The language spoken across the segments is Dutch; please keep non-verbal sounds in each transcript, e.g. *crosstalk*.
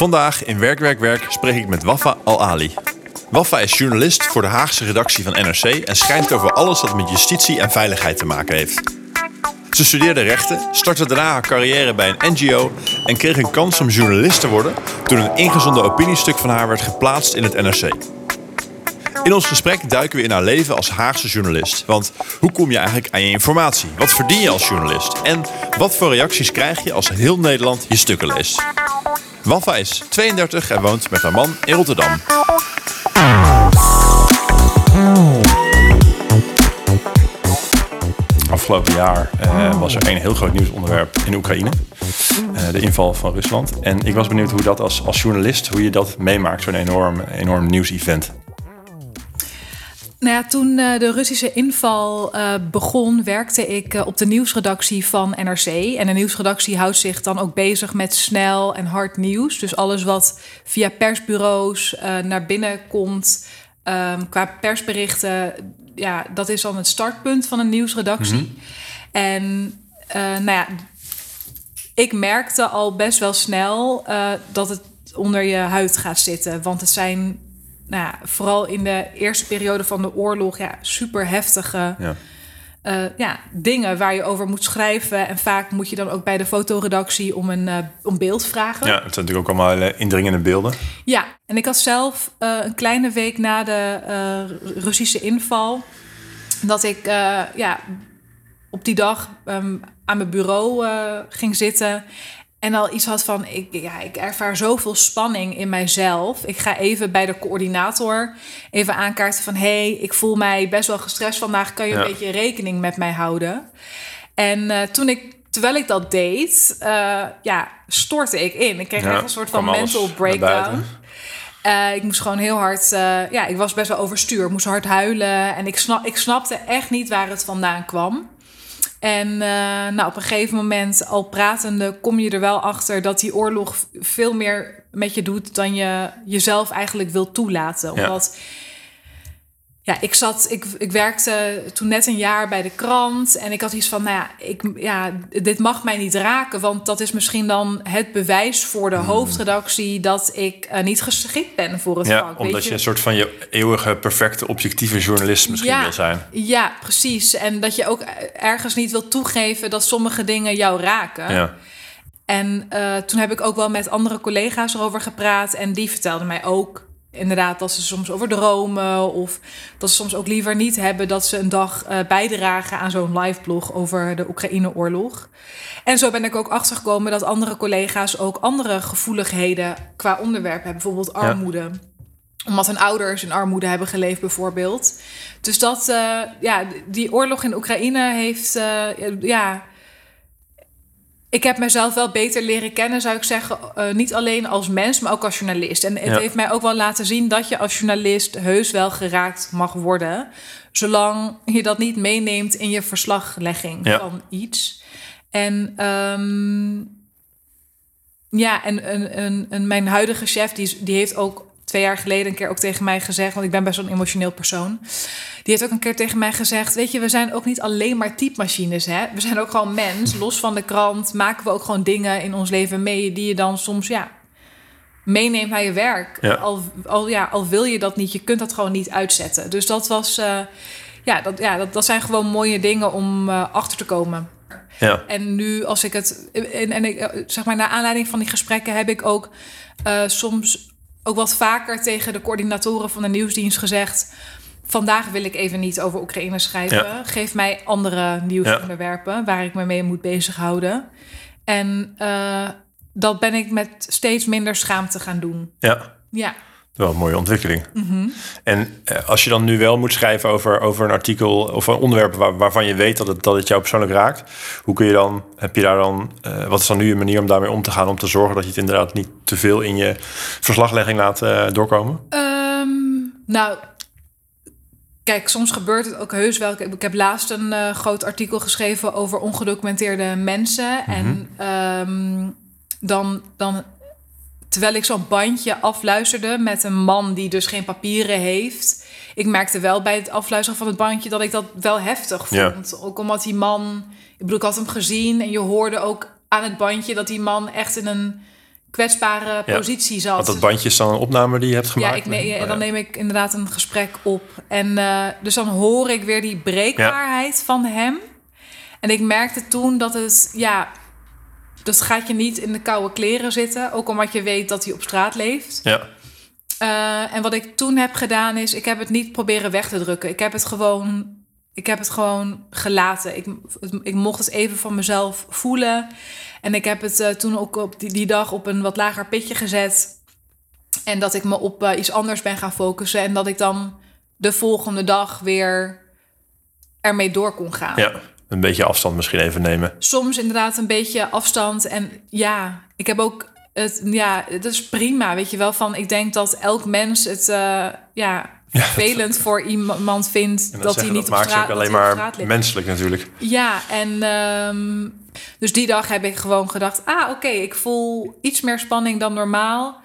Vandaag in Werk, Werk, Werk spreek ik met Wafa Al-Ali. Wafa is journalist voor de Haagse redactie van NRC en schrijft over alles wat met justitie en veiligheid te maken heeft. Ze studeerde rechten, startte daarna haar carrière bij een NGO en kreeg een kans om journalist te worden toen een ingezonden opiniestuk van haar werd geplaatst in het NRC. In ons gesprek duiken we in haar leven als Haagse journalist. Want hoe kom je eigenlijk aan je informatie? Wat verdien je als journalist? En wat voor reacties krijg je als heel Nederland je stukken leest? Wafa is 32 en woont met haar man in Rotterdam. Afgelopen jaar uh, was er een heel groot nieuwsonderwerp in Oekraïne. Uh, de inval van Rusland. En ik was benieuwd hoe dat als, als journalist, hoe je dat meemaakt, zo'n enorm, enorm nieuwsevent. Nou ja, toen uh, de Russische inval uh, begon, werkte ik uh, op de nieuwsredactie van NRC. En de nieuwsredactie houdt zich dan ook bezig met snel en hard nieuws. Dus alles wat via persbureaus naar binnen komt, um, qua persberichten, ja, dat is dan het startpunt van een nieuwsredactie. Mm -hmm. En nou ja, ik merkte al best wel snel dat het onder je huid gaat zitten. Want het zijn nou ja, vooral in de eerste periode van de oorlog, ja, super heftige ja. Uh, ja, dingen waar je over moet schrijven. En vaak moet je dan ook bij de fotoredactie om een uh, om beeld vragen. Ja, het zijn natuurlijk ook allemaal uh, indringende beelden. Ja, en ik had zelf een kleine week na de Russische inval... dat ik ja, op die dag um, aan mijn bureau ging zitten... En al iets had van, ik, ja, ik ervaar zoveel spanning in mijzelf. Ik ga even bij de coördinator even aankaarten van... hé, hey, ik voel mij best wel gestrest vandaag. Kan je ja. een beetje rekening met mij houden? En uh, toen ik, terwijl ik dat deed, uh, ja, stortte ik in. Ik kreeg ja, echt een soort van mental breakdown. Uh, ik moest gewoon heel hard, ja, ik was best wel overstuur. Ik moest hard huilen en ik, snap, ik snapte echt niet waar het vandaan kwam. En uh, nou, op een gegeven moment, al pratende, kom je er wel achter dat die oorlog veel meer met je doet dan je jezelf eigenlijk wil toelaten. Omdat ja, ik zat, ik, ik werkte toen net een jaar bij de krant en ik had iets van, nou ja, ik, ja, dit mag mij niet raken, want dat is misschien dan het bewijs voor de hmm. hoofdredactie dat ik uh, niet geschikt ben voor het ja, vak. Omdat je? je? een soort van je eeuwige, perfecte, objectieve journalist misschien ja, wil zijn. Ja, precies. En dat je ook ergens niet wil toegeven dat sommige dingen jou raken. Ja. En uh, toen heb ik ook wel met andere collega's erover gepraat en die vertelden mij ook inderdaad dat ze soms over dromen of dat ze soms ook liever niet hebben dat ze een dag uh, bijdragen aan zo'n live blog over de Oekraïne-oorlog. En zo ben ik ook achtergekomen dat andere collega's ook andere gevoeligheden qua onderwerp hebben, bijvoorbeeld armoede. Ja. Omdat hun ouders in armoede hebben geleefd, bijvoorbeeld. Dus dat, uh, ja, die oorlog in Oekraïne heeft, uh, ja, ik heb mezelf wel beter leren kennen, zou ik zeggen. Uh, niet alleen als mens, maar ook als journalist. En het ja. heeft mij ook wel laten zien dat je als journalist heus wel geraakt mag worden. Zolang je dat niet meeneemt in je verslaglegging ja. van iets. En um, ja, en mijn huidige chef, die, die heeft ook twee jaar geleden een keer ook tegen mij gezegd, want ik ben best wel een emotioneel persoon. Die heeft ook een keer tegen mij gezegd: Weet je, we zijn ook niet alleen maar typemachines. Hè? We zijn ook gewoon mens. Los van de krant maken we ook gewoon dingen in ons leven mee die je dan soms ja, meeneemt naar je werk. Ja. Al, al, ja, al wil je dat niet, je kunt dat gewoon niet uitzetten. Dus dat was. Uh, ja, dat, ja dat, dat zijn gewoon mooie dingen om uh, achter te komen. Ja. En nu, als ik het. En, en ik, zeg maar, naar aanleiding van die gesprekken heb ik ook uh, soms ook wat vaker tegen de coördinatoren van de nieuwsdienst gezegd. Vandaag wil ik even niet over Oekraïne schrijven. Ja. Geef mij andere nieuwsonderwerpen ja. waar ik me mee moet bezighouden. En uh, dat ben ik met steeds minder schaamte gaan doen. Ja. Ja. Wel een mooie ontwikkeling. Mm -hmm. En uh, als je dan nu wel moet schrijven over, over een artikel of een onderwerp waar, waarvan je weet dat het, dat het jou persoonlijk raakt, hoe kun je dan, heb je daar dan, uh, wat is dan nu een manier om daarmee om te gaan, om te zorgen dat je het inderdaad niet te veel in je verslaglegging laat uh, doorkomen? Um, nou, Kijk, soms gebeurt het ook heus wel. Ik heb laatst een uh, groot artikel geschreven over ongedocumenteerde mensen. Mm -hmm. En um, dan, dan, terwijl ik zo'n bandje afluisterde met een man die dus geen papieren heeft. Ik merkte wel bij het afluisteren van het bandje dat ik dat wel heftig vond. Ja. Ook omdat die man, ik bedoel, ik had hem gezien en je hoorde ook aan het bandje dat die man echt in een kwetsbare Ja, positie zat. Want dat bandje is dan een opname die je hebt Ja, gemaakt? ik ne- Oh, dan neem ik inderdaad een gesprek op. En eh, dus dan hoor ik weer die breekbaarheid van hem. En ik merkte toen dat het, ja, dat gaat je niet in de koude kleren zitten. Ook omdat je weet dat hij op straat leeft. Ja, Eh, en wat ik toen heb gedaan is, ik heb het niet proberen weg te drukken. Ik heb het gewoon, ik heb het gewoon gelaten. Ik, ik mocht het even van mezelf voelen. En ik heb het eh, toen ook op die, die dag op een wat lager pitje gezet. En dat ik me op eh, iets anders ben gaan focussen. En dat ik dan de volgende dag weer ermee door kon gaan. ja, een beetje afstand misschien even nemen. Soms inderdaad een beetje afstand. En ja, ik heb ook het, ja, het is prima, weet je wel. Van, ik denk dat elk mens het, eh, ja, vervelend voor iemand vindt dat, dat, hij niet dat op straat, ook alleen dat maar menselijk natuurlijk. Ja, en ehm, dus die dag heb ik gewoon gedacht: ah, oké, ik voel iets meer spanning dan normaal.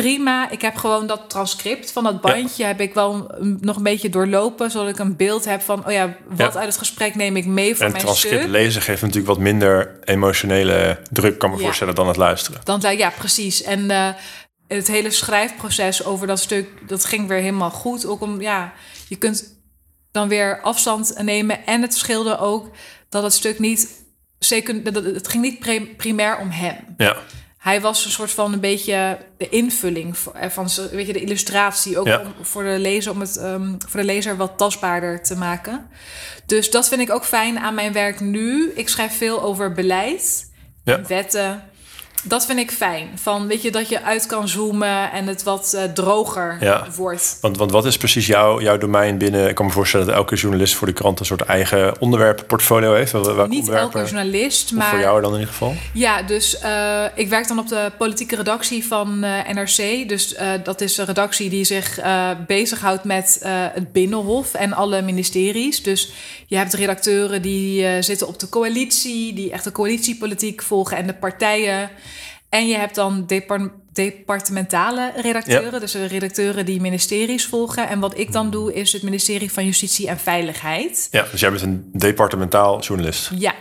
Prima. Ik heb gewoon dat transcript van dat bandje heb ik wel nog een beetje doorlopen, zodat ik een beeld heb van, oh ja, wat Ja. uit het gesprek neem ik mee voor En het mijn transcript stuk. lezen geeft natuurlijk wat minder emotionele druk, kan me Ja. voorstellen, dan het luisteren. Dan, ja, precies. En eh, het hele schrijfproces over dat stuk, dat ging weer helemaal goed. Ook om, ja, je kunt dan weer afstand nemen. En het scheelde ook dat het stuk niet... Dat het ging niet primair om hem. Ja, Hij was een soort van een beetje de invulling eh, van weet je, de illustratie. Ook Ja. om, voor, de lezer, om het ehm, voor de lezer wat tastbaarder te maken. Dus dat vind ik ook fijn aan mijn werk nu. Ik schrijf veel over beleid, Ja. wetten. Dat vind ik fijn. Van, weet je, dat je uit kan zoomen en het wat eh, droger Ja. wordt. want, want wat is precies jouw, jouw domein binnen... Ik kan me voorstellen dat elke journalist voor de krant een soort eigen onderwerpenportfolio heeft. Welke Niet onderwerpen? elke journalist, maar... voor jou dan in ieder geval? Ja, dus eh, ik werk dan op de politieke redactie van eh, NRC. Dus dat is een redactie die zich bezighoudt met het Binnenhof en alle ministeries. Dus je hebt redacteuren die zitten op de coalitie, die echt de coalitiepolitiek volgen en de partijen. En je hebt dan depar- departementale redacteuren, dus de redacteuren die ministeries volgen. En wat ik dan doe, is het ministerie van Justitie en Veiligheid. Ja, dus jij bent een departementaal journalist. Ja,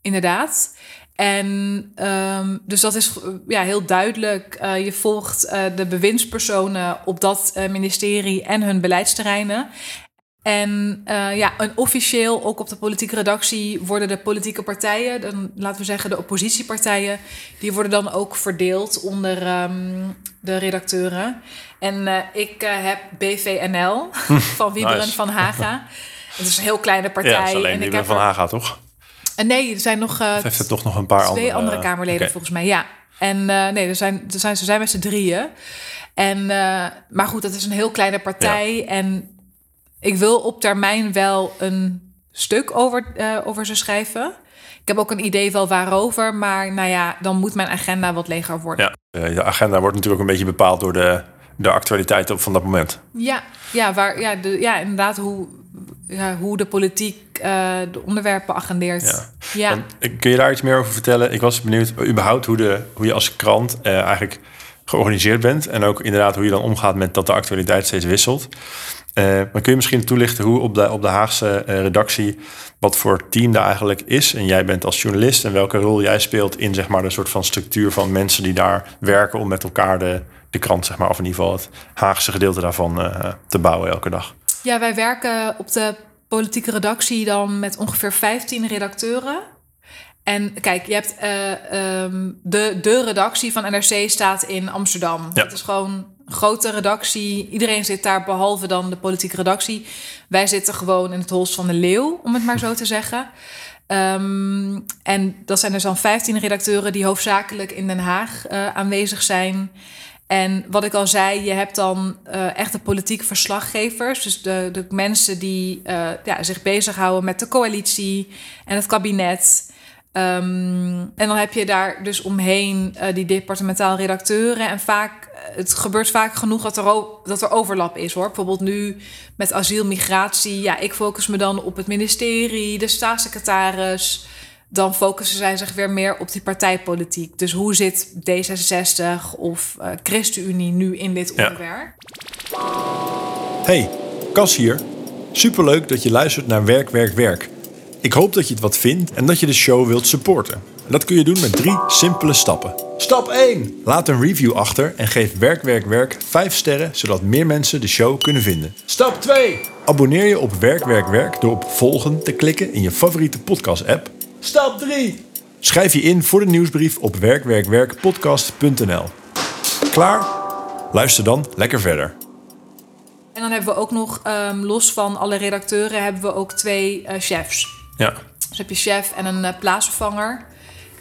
inderdaad. En ehm, dus dat is eh, ja, heel duidelijk. Eh, je volgt eh, de bewindspersonen op dat ministerie en hun beleidsterreinen. En eh, ja, en officieel ook op de politieke redactie worden de politieke partijen, dan, laten we zeggen de oppositiepartijen, die worden dan ook verdeeld onder ehm, de redacteuren. En eh, ik eh, heb BVNL *laughs* van Wieberen Nice. van Haga. Het is een heel kleine partij. Ja, alleen en van Haga, toch? Nee, er zijn nog heeft het toch nog een paar twee andere, andere... Kamerleden volgens mij, ja. En nee, er zijn, er zijn, ze zijn met z'n drieën. En, maar goed, dat is een heel kleine partij. En ik wil op termijn wel een stuk over, eh, over ze schrijven. Ik heb ook een idee wel waarover, maar nou ja, dan moet mijn agenda wat leger worden. Ja, eh, de agenda wordt natuurlijk ook een beetje bepaald door de, de actualiteit op van dat moment. Ja, ja, waar, ja, de, ja inderdaad, hoe, ja, hoe de politiek eh, de onderwerpen agendeert. Ja. ja. En, kun je daar iets meer over vertellen? Ik was benieuwd überhaupt hoe, de, hoe je als krant eigenlijk georganiseerd bent. En ook inderdaad hoe je dan omgaat met dat de actualiteit steeds wisselt. Eh, maar kun je misschien toelichten hoe op de, op de Haagse eh, redactie... wat voor team daar eigenlijk is? En jij bent als journalist en welke rol jij speelt... in zeg maar, de soort van structuur van mensen die daar werken... om met elkaar de, de krant, zeg maar, of in ieder geval het Haagse gedeelte daarvan eh, te bouwen elke dag. Ja, wij werken op de politieke redactie dan met ongeveer 15 redacteuren. En kijk, je hebt eh, ehm, de, de redactie van NRC staat in Amsterdam. Ja. Het is gewoon grote redactie. Iedereen zit daar behalve dan de politieke redactie. Wij zitten gewoon in het holst van de leeuw, om het maar zo te zeggen. Ehm, en dat zijn dus dan 15 redacteuren die hoofdzakelijk in Den Haag eh, aanwezig zijn. En wat ik al zei, je hebt dan eh echte politieke verslaggevers. Dus de, de mensen die eh, ja, zich bezighouden met de coalitie en het kabinet. Ehm, en dan heb je daar dus omheen eh, die departementaal redacteuren. En vaak, eh, het gebeurt vaak genoeg dat er, dat er overlap is hoor. Bijvoorbeeld nu met asiel, migratie. Ja, ik focus me dan op het ministerie, de staatssecretaris. Dan focussen zij zich weer meer op die partijpolitiek. Dus hoe zit D66 of eh, ChristenUnie nu in dit Ja. onderwerp? Hey, Cas hier. Superleuk dat je luistert naar Werk, Werk, Werk. Ik hoop dat je het wat vindt en dat je de show wilt supporten. En dat kun je doen met drie simpele stappen. Stap 1. Laat een review achter en geef Werk Werk Werk 5 sterren, zodat meer mensen de show kunnen vinden. Stap 2. Abonneer je op Werk Werk Werk door op volgen te klikken in je favoriete podcast app. Stap 3. Schrijf je in voor de nieuwsbrief op werkwerkwerkpodcast.nl. Klaar? Luister dan lekker verder. En dan hebben we ook nog, ehm, los van alle redacteuren, hebben we ook twee eh, chefs. Ja. Dus heb je chef en een uh, plaatsvervanger.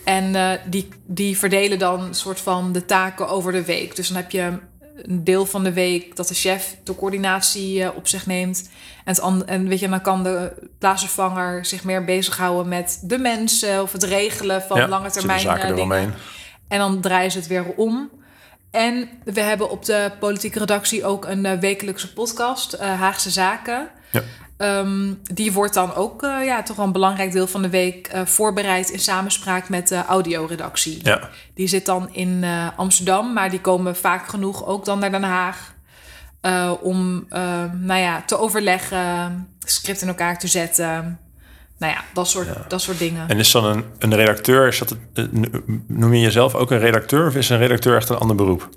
En uh, die, die verdelen dan een soort van de taken over de week. Dus dan heb je een deel van de week dat de chef de coördinatie uh, op zich neemt. En, het en weet je, dan kan de plaatsvervanger zich meer bezighouden met de mensen of het regelen van ja, lange termijn zaken dingen. En dan draaien ze het weer om. En we hebben op de politieke redactie ook een wekelijkse podcast, Haagse Zaken. Ja. Um, die wordt dan ook uh, ja, toch wel een belangrijk deel van de week uh, voorbereid in samenspraak met de audioredactie. Ja. Die zit dan in uh, Amsterdam, maar die komen vaak genoeg ook dan naar Den Haag. om nou ja, te overleggen, script in elkaar te zetten. Nou ja, dat soort, ja. dat soort dingen. En is dan een, een redacteur, is dat het, noem je jezelf ook een redacteur of is een redacteur echt een ander beroep?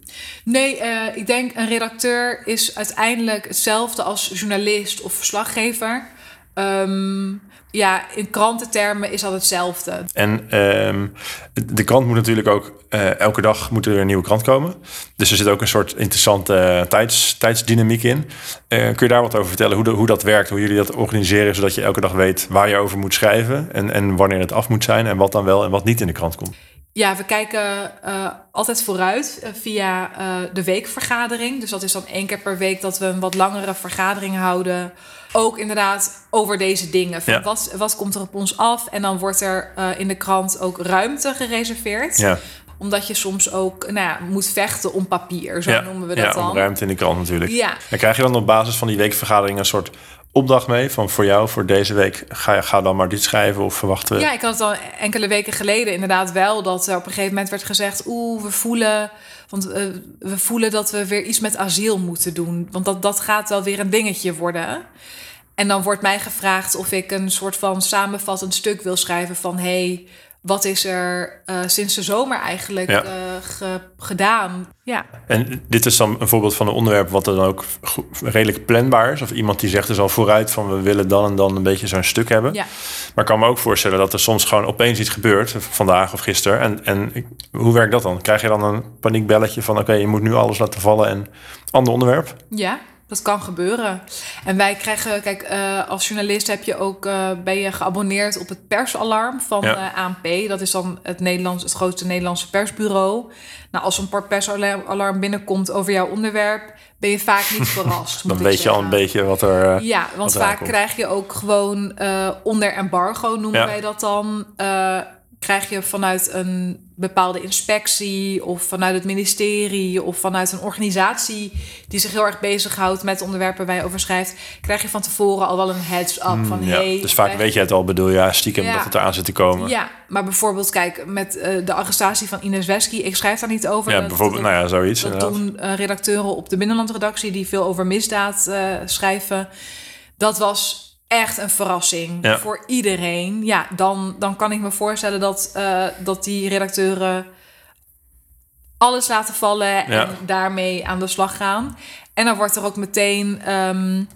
Nee, uh, ik denk een redacteur is uiteindelijk hetzelfde als journalist of verslaggever. Um, ja, in krantentermen is dat hetzelfde. En um, de krant moet natuurlijk ook uh, elke dag moet er een nieuwe krant komen. Dus er zit ook een soort interessante uh, tijds, tijdsdynamiek in. Uh, kun je daar wat over vertellen? Hoe, hoe dat werkt, hoe jullie dat organiseren, zodat je elke dag weet waar je over moet schrijven en, en wanneer het af moet zijn en wat dan wel en wat niet in de krant komt? Ja, we kijken uh, altijd vooruit uh, via uh, de weekvergadering. Dus dat is dan één keer per week dat we een wat langere vergadering houden. Ook inderdaad over deze dingen. Van Ja. wat, wat komt er op ons af? En dan wordt er in de krant ook ruimte gereserveerd. Ja, Omdat je soms ook nou ja, moet vechten om papier, zo ja. noemen we ja dat dan. om ruimte in de krant natuurlijk. Ja. En krijg je dan op basis van die weekvergadering een soort opdracht mee van voor jou, voor deze week, ga, ga dan maar dit schrijven of verwachten we? Ja, ik had het al enkele weken geleden inderdaad wel dat er op een gegeven moment werd gezegd: oeh, we voelen, want uh, we voelen dat we weer iets met asiel moeten doen, want dat, dat gaat wel weer een dingetje worden. En dan wordt mij gevraagd of ik een soort van samenvattend stuk wil schrijven van hey, wat is er uh, sinds de zomer eigenlijk Ja. uh, ge gedaan? Ja. En dit is dan een voorbeeld van een onderwerp wat er dan ook redelijk planbaar is. Of iemand die zegt dus al vooruit van we willen dan en dan een beetje zo'n stuk hebben. Ja. Maar ik kan me ook voorstellen dat er soms gewoon opeens iets gebeurt, vandaag of gisteren. En, en hoe werkt dat dan? Krijg je dan een paniekbelletje van oké, je moet nu alles laten vallen en ander onderwerp? Ja, dat kan gebeuren. En wij krijgen, kijk, uh, als journalist heb je ook, uh, ben je geabonneerd op het persalarm van Ja. uh, ANP. Dat is dan het, Nederlands, het grootste Nederlandse persbureau. Nou, als een persalarm binnenkomt over jouw onderwerp, ben je vaak niet *laughs* verrast. Dan weet je al een beetje wat er. eh, Ja, want vaak krijg je ook gewoon onder embargo, noemen Ja. wij dat dan. Krijg je vanuit een bepaalde inspectie of vanuit het ministerie of vanuit een organisatie die zich heel erg bezighoudt met onderwerpen waar je over schrijft, krijg je van tevoren al wel een heads-up van Hmm, ja. hey. dus vaak weet je het al, bedoel je ja, stiekem Ja. dat het eraan zit te komen. Ja, maar bijvoorbeeld, kijk, met uh, de arrestatie van Ines Wesky, ik schrijf daar niet over. Ja, Dat- bijvoorbeeld, dat- nou ja, zoiets. dat inderdaad. doen uh, redacteuren op de binnenlandredactie die veel over misdaad uh, schrijven. Dat was echt een verrassing Ja. voor iedereen. Ja, dan, dan kan ik me voorstellen dat, uh, dat die redacteuren alles laten vallen Ja. en daarmee aan de slag gaan. En dan wordt er ook meteen um,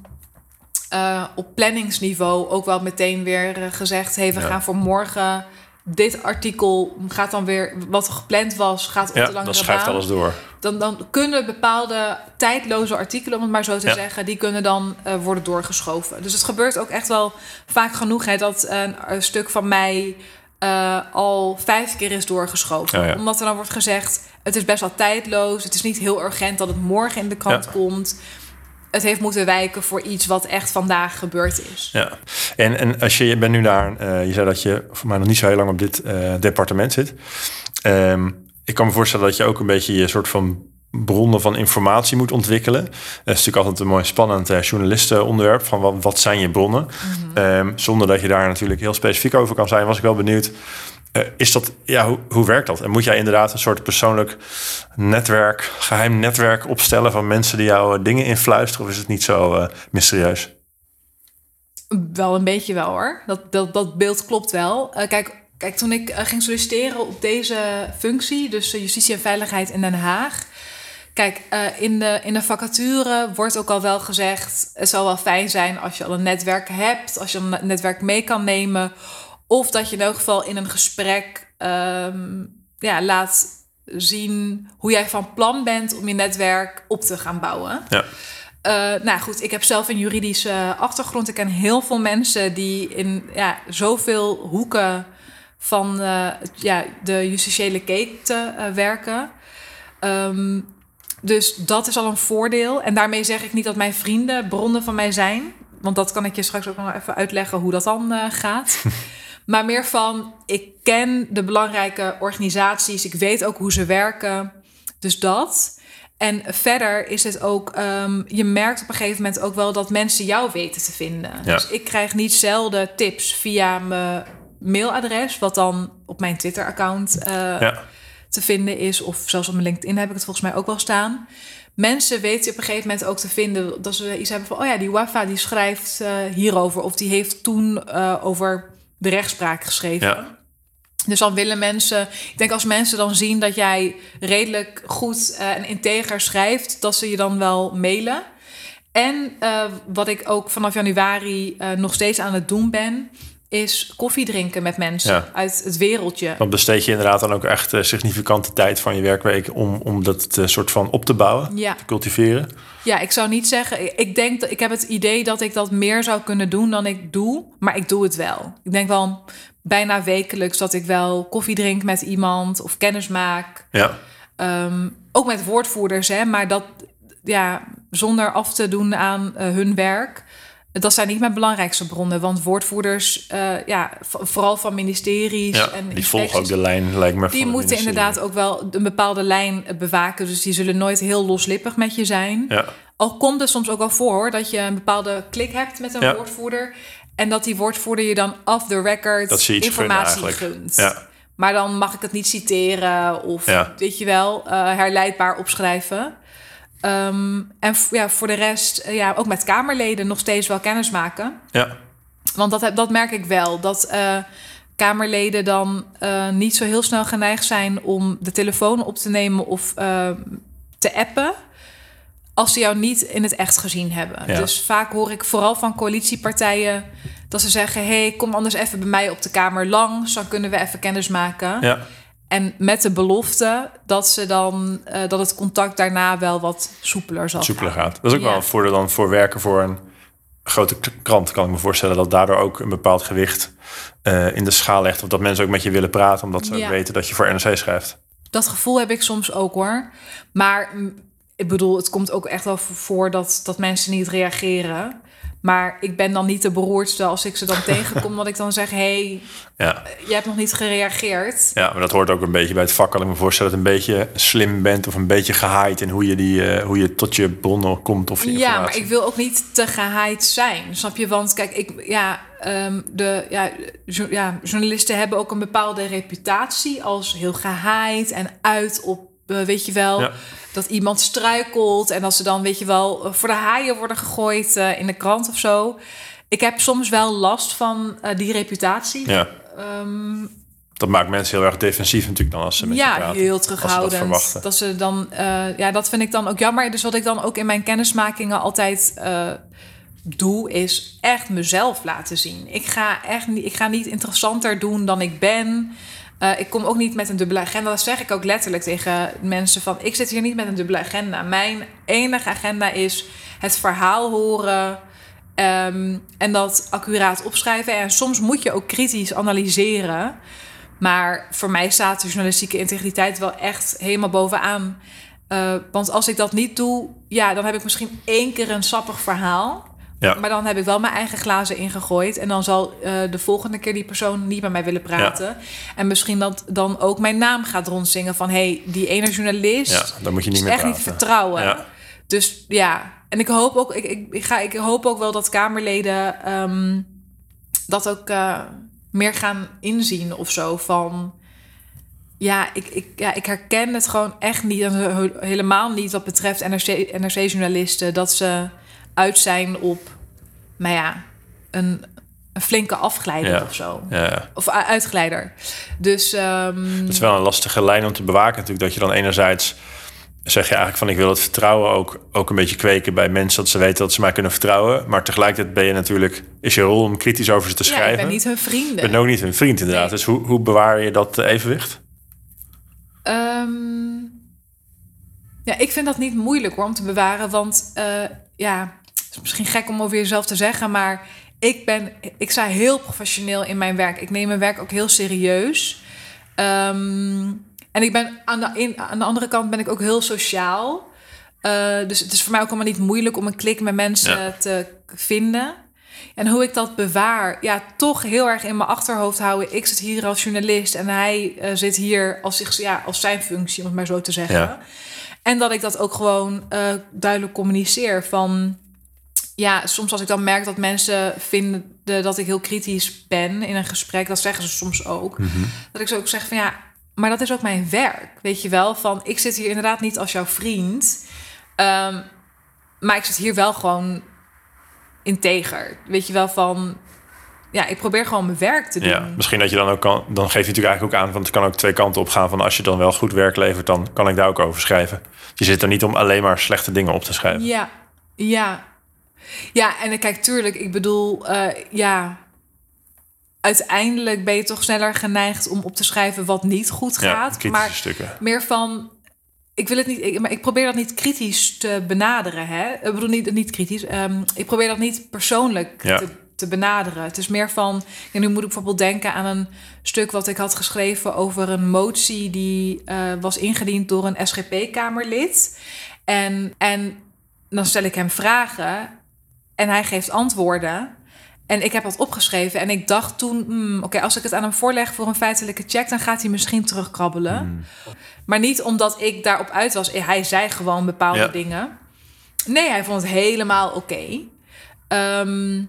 uh, op planningsniveau ook wel meteen weer uh, gezegd: hey, we Ja. gaan voor morgen. Dit artikel gaat dan weer, wat er gepland was, gaat op Ja, de langere dan schrijft baan alles door. dan, dan kunnen bepaalde tijdloze artikelen, om het maar zo te Ja. zeggen, die kunnen dan uh, worden doorgeschoven. Dus het gebeurt ook echt wel vaak genoeg hè, dat een, een stuk van mij uh, al vijf keer is doorgeschoven. Ja. Omdat er dan wordt gezegd, het is best wel tijdloos, het is niet heel urgent dat het morgen in de krant komt. Het heeft moeten wijken voor iets wat echt vandaag gebeurd is. Ja, en, en als je, je bent nu daar, uh, je zei dat je voor mij nog niet zo heel lang op dit uh, departement zit. Um, ik kan me voorstellen dat je ook een beetje je soort van bronnen van informatie moet ontwikkelen. Dat is natuurlijk altijd een mooi spannend uh, journalistenonderwerp van wat, wat zijn je bronnen. Mm -hmm. um, zonder dat je daar natuurlijk heel specifiek over kan zijn, was ik wel benieuwd. Uh, is dat, ja, hoe, hoe werkt dat? En moet jij inderdaad een soort persoonlijk netwerk, geheim netwerk opstellen van mensen die jou uh, dingen influisteren? Of is het niet zo uh, mysterieus? Wel een beetje wel hoor. Dat, dat, dat beeld klopt wel. Kijk, kijk, toen ik eh, ging solliciteren op deze functie, dus eh, justitie en veiligheid in Den Haag. Kijk, eh, in, de, in de vacature wordt ook al wel gezegd: het zal wel fijn zijn als je al een netwerk hebt, als je een netwerk mee kan nemen. Of dat je in elk geval in een gesprek ehm, ja, laat zien hoe jij van plan bent om je netwerk op te gaan bouwen. Ja. Uh, nou goed, ik heb zelf een juridische achtergrond. Ik ken heel veel mensen die in ja, zoveel hoeken van uh, ja, de justitiële keten uh, werken. Um, dus dat is al een voordeel. En daarmee zeg ik niet dat mijn vrienden bronnen van mij zijn. Want dat kan ik je straks ook nog even uitleggen hoe dat dan gaat. *laughs* maar meer van, ik ken de belangrijke organisaties. Ik weet ook hoe ze werken. Dus dat. En verder is het ook, um, je merkt op een gegeven moment ook wel dat mensen jou weten te vinden. Ja. Dus ik krijg niet zelden tips via mijn mailadres, wat dan op mijn Twitter-account uh, Ja. te vinden is. Of zelfs op mijn LinkedIn heb ik het volgens mij ook wel staan. Mensen weten op een gegeven moment ook te vinden dat ze iets hebben van: oh ja, die Wafa die schrijft uh, hierover. Of die heeft toen uh, over de rechtspraak geschreven. Ja. Dus dan willen mensen, ik denk als mensen dan zien dat jij redelijk goed uh, en integer schrijft, dat ze je dan wel mailen. En uh, wat ik ook vanaf januari uh, nog steeds aan het doen ben, is koffie drinken met mensen Ja. uit het wereldje. Dan besteed je inderdaad dan ook echt eh, significante tijd van je werkweek om, om dat eh, soort van op te bouwen, Ja. te cultiveren. Ja, ik zou niet zeggen. Ik denk dat ik heb het idee dat ik dat meer zou kunnen doen dan ik doe, maar ik doe het wel. Ik denk wel bijna wekelijks dat ik wel koffie drink met iemand of kennis maak. Ja, Ehm, ook met woordvoerders, hè, maar dat ja, zonder af te doen aan eh, hun werk. Dat zijn niet mijn belangrijkste bronnen, want woordvoerders, eh, ja, vooral van ministeries ja. en die volgen ook de lijn, lijkt me. die moeten inderdaad ook wel een bepaalde lijn bewaken. Dus die zullen nooit heel loslippig met je zijn. Ja, Al komt het soms ook wel voor hoor, dat je een bepaalde klik hebt met een Ja. woordvoerder. En dat die woordvoerder je dan off the record Dat ze iets informatie gunt. Ja. Maar dan mag ik het niet citeren of weet je wel, eh, herleidbaar opschrijven. Ehm, en ja, voor de rest, eh, ja, ook met Kamerleden nog steeds wel kennis maken. ja, Want dat, dat merk ik wel. Dat eh, Kamerleden dan eh, niet zo heel snel geneigd zijn om de telefoon op te nemen of te appen. Als ze jou niet in het echt gezien hebben. Ja. Dus vaak hoor ik vooral van coalitiepartijen dat ze zeggen: hey, kom anders even bij mij op de Kamer langs. Dan kunnen we even kennis maken. ja. En met de belofte dat ze dan eh, dat het contact daarna wel wat soepeler zal soepeler gaan. gaat. Dat is ook Ja. wel een voordeel dan voor werken voor een grote krant, kan ik me voorstellen. Dat daardoor ook een bepaald gewicht eh, in de schaal legt. Of dat mensen ook met je willen praten, omdat ze Ja. weten dat je voor NRC schrijft. Dat gevoel heb ik soms ook hoor. Maar mm, ik bedoel, het komt ook echt wel voor dat, dat mensen niet reageren. Maar ik ben dan niet de beroerdste als ik ze dan *laughs* tegenkom, dat ik dan zeg: hey, Ja. je hebt nog niet gereageerd. ja, maar dat hoort ook een beetje bij het vak. Kan ik me voorstellen dat je een beetje slim bent of een beetje gehaaid in hoe je, die, eh, hoe je tot je bronnen komt of je Ja, maar ik wil ook niet te gehaaid zijn. Snap je? Want kijk, ik, ja, ehm, de, ja, ja, journalisten hebben ook een bepaalde reputatie als heel gehaaid en uit op, eh, weet je wel, Ja. dat iemand struikelt en dat ze dan, weet je wel, voor de haaien worden gegooid eh, in de krant of zo. Ik heb soms wel last van eh, die reputatie. Ja, Ehm, dat maakt mensen heel erg defensief natuurlijk dan als ze met je ja, praten. heel Als ze dat terughoudend. verwachten. Dat ze dan, eh, ja, dat vind ik dan ook jammer. Dus wat ik dan ook in mijn kennismakingen altijd doe, is echt mezelf laten zien. Ik ga echt niet, ik ga niet interessanter doen dan ik ben. Eh, ik kom ook niet met een dubbele agenda. Dat zeg ik ook letterlijk tegen mensen van, ik zit hier niet met een dubbele agenda. Mijn enige agenda is het verhaal horen. ehm, en dat accuraat opschrijven. En soms moet je ook kritisch analyseren. Maar voor mij staat de journalistieke integriteit wel echt helemaal bovenaan. Eh, want als ik dat niet doe, ja, dan heb ik misschien één keer een sappig verhaal. Ja. Maar dan heb ik wel mijn eigen glazen ingegooid. En dan zal eh, de volgende keer die persoon niet met mij willen praten. En misschien dat dan ook mijn naam gaat rondzingen van... hé, hey, die ene journalist Ja, dan moet je niet is meer echt niet te vertrouwen. Ja. Dus ja, en ik hoop ook, ik, ik, ik, ga, ik hoop ook wel dat Kamerleden ehm, dat ook eh, meer gaan inzien of zo. Van ja ik, ik, ja, ik herken het gewoon echt niet, en he- helemaal niet wat betreft NRC, NRC-journalisten, dat ze uit zijn op, nou ja, een een flinke afglijder Ja. of zo. Ja, ja. Of uitglijder. Dus ehm, Het is wel een lastige lijn om te bewaken natuurlijk. Dat je dan enerzijds zeg je eigenlijk van ik wil het vertrouwen ook, ook een beetje kweken bij mensen. Dat ze weten dat ze mij kunnen vertrouwen. Maar tegelijkertijd ben je natuurlijk, is je rol om kritisch over ze te ja, schrijven. ik ben niet hun vrienden. Je bent ook niet hun vriend inderdaad. Nee. Dus hoe, hoe bewaar je dat eh, evenwicht? Ehm, ja, ik vind dat niet moeilijk hoor, om te bewaren. Want eh, ja, is misschien gek om over jezelf te zeggen, maar ik ben, ik sta heel professioneel in mijn werk. Ik neem mijn werk ook heel serieus. Ehm, en ik ben aan de, in, aan de andere kant ben ik ook heel sociaal. Eh, dus het is voor mij ook allemaal niet moeilijk om een klik met mensen Ja. te vinden. En hoe ik dat bewaar, ja, toch heel erg in mijn achterhoofd houden. Ik zit hier als journalist en hij eh, zit hier als, zich, ja, als zijn functie, om het maar zo te zeggen. Ja. En dat ik dat ook gewoon eh, duidelijk communiceer. Van ja, soms als ik dan merk dat mensen vinden dat ik heel kritisch ben in een gesprek, dat zeggen ze soms ook. Dat ik zo ook zeg van ja, maar dat is ook mijn werk. Weet je wel, van ik zit hier inderdaad niet als jouw vriend. ehm, maar ik zit hier wel gewoon integer. Weet je wel van ja, ik probeer gewoon mijn werk te doen. Ja, misschien dat je dan ook kan, dan geef je natuurlijk eigenlijk ook aan, want het kan ook twee kanten op gaan. Van als je dan wel goed werk levert, dan kan ik daar ook over schrijven. Je zit er niet om alleen maar slechte dingen op te schrijven. Ja, ja. Ja, en kijk, tuurlijk, ik bedoel, eh, ja. Uiteindelijk ben je toch sneller geneigd om op te schrijven wat niet goed gaat. maar stukken. meer van. Ik wil het niet, ik, maar ik probeer dat niet kritisch te benaderen. Hè? Ik bedoel, niet, niet kritisch. ehm, ik probeer dat niet persoonlijk Ja. te, te benaderen. Het is meer van. Ja, nu moet ik bijvoorbeeld denken aan een stuk wat ik had geschreven over een motie die eh, was ingediend door een SGP-kamerlid. En, en dan stel ik hem vragen en hij geeft antwoorden. En ik heb dat opgeschreven en ik dacht toen, hmm, oké, als ik het aan hem voorleg voor een feitelijke check, dan gaat hij misschien terugkrabbelen. Maar niet omdat ik daarop uit was. Hij zei gewoon bepaalde Ja. dingen. Nee, hij vond het helemaal oké. Ehm,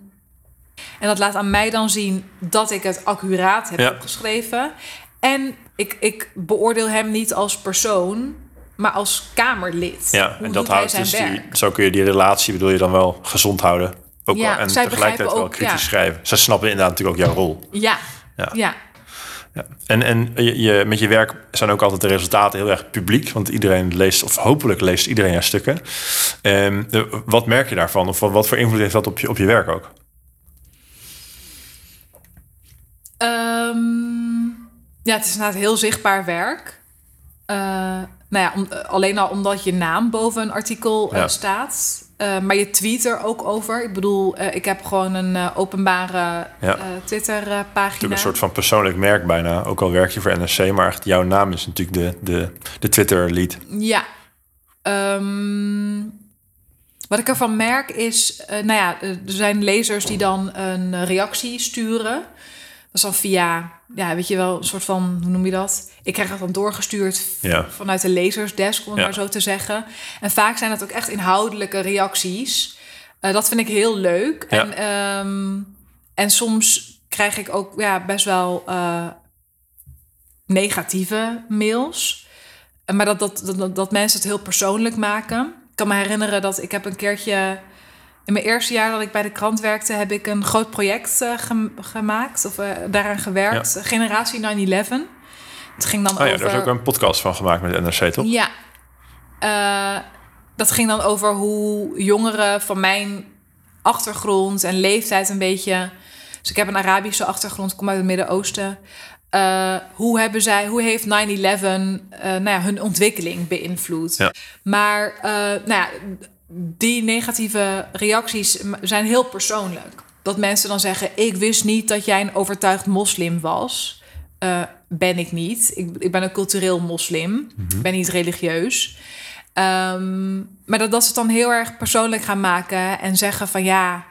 en dat laat aan mij dan zien dat ik het accuraat heb Ja. opgeschreven. En ik, ik beoordeel hem niet als persoon, maar als Kamerlid. Ja, en dat houdt dus die, zo kun je die relatie, bedoel je dan wel gezond houden. Ook Ja, wel, en tegelijkertijd begrijpen wel ook, kritisch ja. schrijven. Zij snappen inderdaad natuurlijk ook jouw rol. Ja, Ja. ja. Ja. En, en je, je- met je werk zijn ook altijd de resultaten heel erg publiek. Want iedereen leest, of hopelijk leest iedereen jouw stukken. Ehm, wat merk je daarvan? Of wat, wat voor invloed heeft dat op je, op je werk ook? Ehm, ja, het is inderdaad heel zichtbaar werk. Eh, nou ja, om- eh, alleen al omdat je naam boven een artikel eh, staat. Eh, maar je tweet er ook over. Ik bedoel, ik heb gewoon een openbare Ja. Twitter-pagina. Natuurlijk een soort van persoonlijk merk bijna. Ook al werk je voor NRC, maar echt jouw naam is natuurlijk de, de, de Twitter-lead. Ja. Ehm, wat ik ervan merk is, nou ja, er zijn lezers die dan een reactie sturen. Dan via, ja, weet je wel, een soort van, hoe noem je dat? Ik krijg dat dan doorgestuurd Ja. vanuit de lezersdesk, om het Ja. maar zo te zeggen. En vaak zijn dat ook echt inhoudelijke reacties. Eh, dat vind ik heel leuk. Ja. En, ehm, en soms krijg ik ook ja, best wel eh, negatieve mails. Eh, Maar dat, dat, dat, dat mensen het heel persoonlijk maken. Ik kan me herinneren dat ik heb een keertje... In mijn eerste jaar dat ik bij de krant werkte... heb ik een groot project eh, gem- gemaakt. Of eh, daaraan gewerkt. Generatie 9-11. Het ging dan Oh ja, over... daar is ook een podcast van gemaakt met NRC, toch? Ja. Eh, dat ging dan over hoe jongeren van mijn achtergrond en leeftijd een beetje... Dus ik heb een Arabische achtergrond, kom uit het Midden-Oosten. Hoe, hebben zij, hoe heeft 9-11 eh, nou ja, hun ontwikkeling beïnvloed? Ja. Maar nou ja, die negatieve reacties zijn heel persoonlijk. Dat mensen dan zeggen: Ik wist niet dat jij een overtuigd moslim was. Eh, ben ik niet. Ik, ik ben een cultureel moslim. Ik ben niet religieus. Ehm, maar dat, dat ze het dan heel erg persoonlijk gaan maken en zeggen van ja,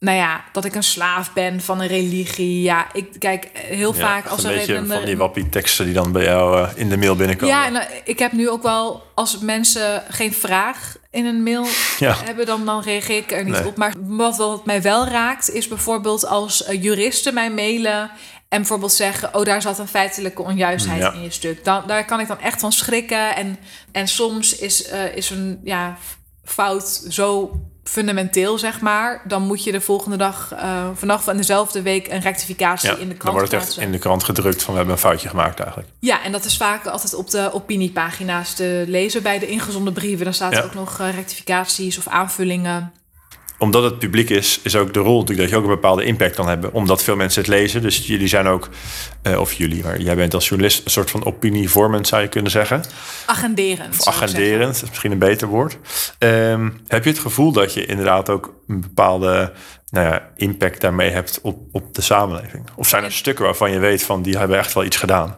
nou ja, dat ik een slaaf ben van een religie. Ja, ik kijk heel Ja, vaak als een beetje een- van die wappie-teksten die dan bij jou eh, in de mail binnenkomen. ja, en eh, ik heb nu ook wel, als mensen geen vraag in een mail *laughs* Ja. hebben, dan, dan reageer ik er niet Nee. op. Maar wat, wat mij wel raakt, is bijvoorbeeld als eh, juristen mij mailen en bijvoorbeeld zeggen: Oh, daar zat een feitelijke onjuistheid Ja. in je stuk. Dan, daar kan ik dan echt van schrikken. En, en soms is, is een ja, fout zo fundamenteel, zeg maar, dan moet je de volgende dag, uh, vanaf van dezelfde week, een rectificatie in de krant Dan wordt het echt in de krant gedrukt van we hebben een foutje gemaakt eigenlijk. Ja, en dat is vaak altijd op de opiniepagina's te lezen bij de ingezonde brieven. Dan staat er ook nog uh, rectificaties of aanvullingen omdat het publiek is, is ook de rol natuurlijk dat je ook een bepaalde impact kan hebben. Omdat veel mensen het lezen. Dus jullie zijn ook, uh, of jullie, maar jij bent als journalist een soort van opinievormend, zou je kunnen zeggen. Agenderend. Of agenderend, is misschien een beter woord. Um, heb je het gevoel dat je inderdaad ook een bepaalde nou ja, impact daarmee hebt op, op de samenleving? Of zijn er stukken waarvan je weet van die hebben echt wel iets gedaan?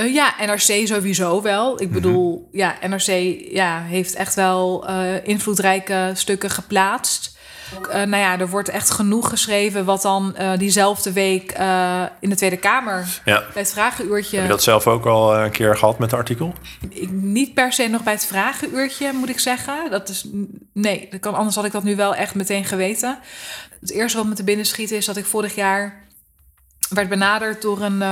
Uh, ja, NRC sowieso wel. Ik mhm. bedoel, ja, NRC ja, heeft echt wel uh, invloedrijke stukken geplaatst. Uh, nou ja, er wordt echt genoeg geschreven wat dan uh, diezelfde week uh, in de Tweede Kamer ja. bij het vragenuurtje. Heb je dat zelf ook al een keer gehad met het artikel? Ik, niet per se nog bij het vragenuurtje, moet ik zeggen. Dat is nee, dat kan, anders had ik dat nu wel echt meteen geweten. Het eerste wat me te binnen schiet is dat ik vorig jaar werd benaderd door een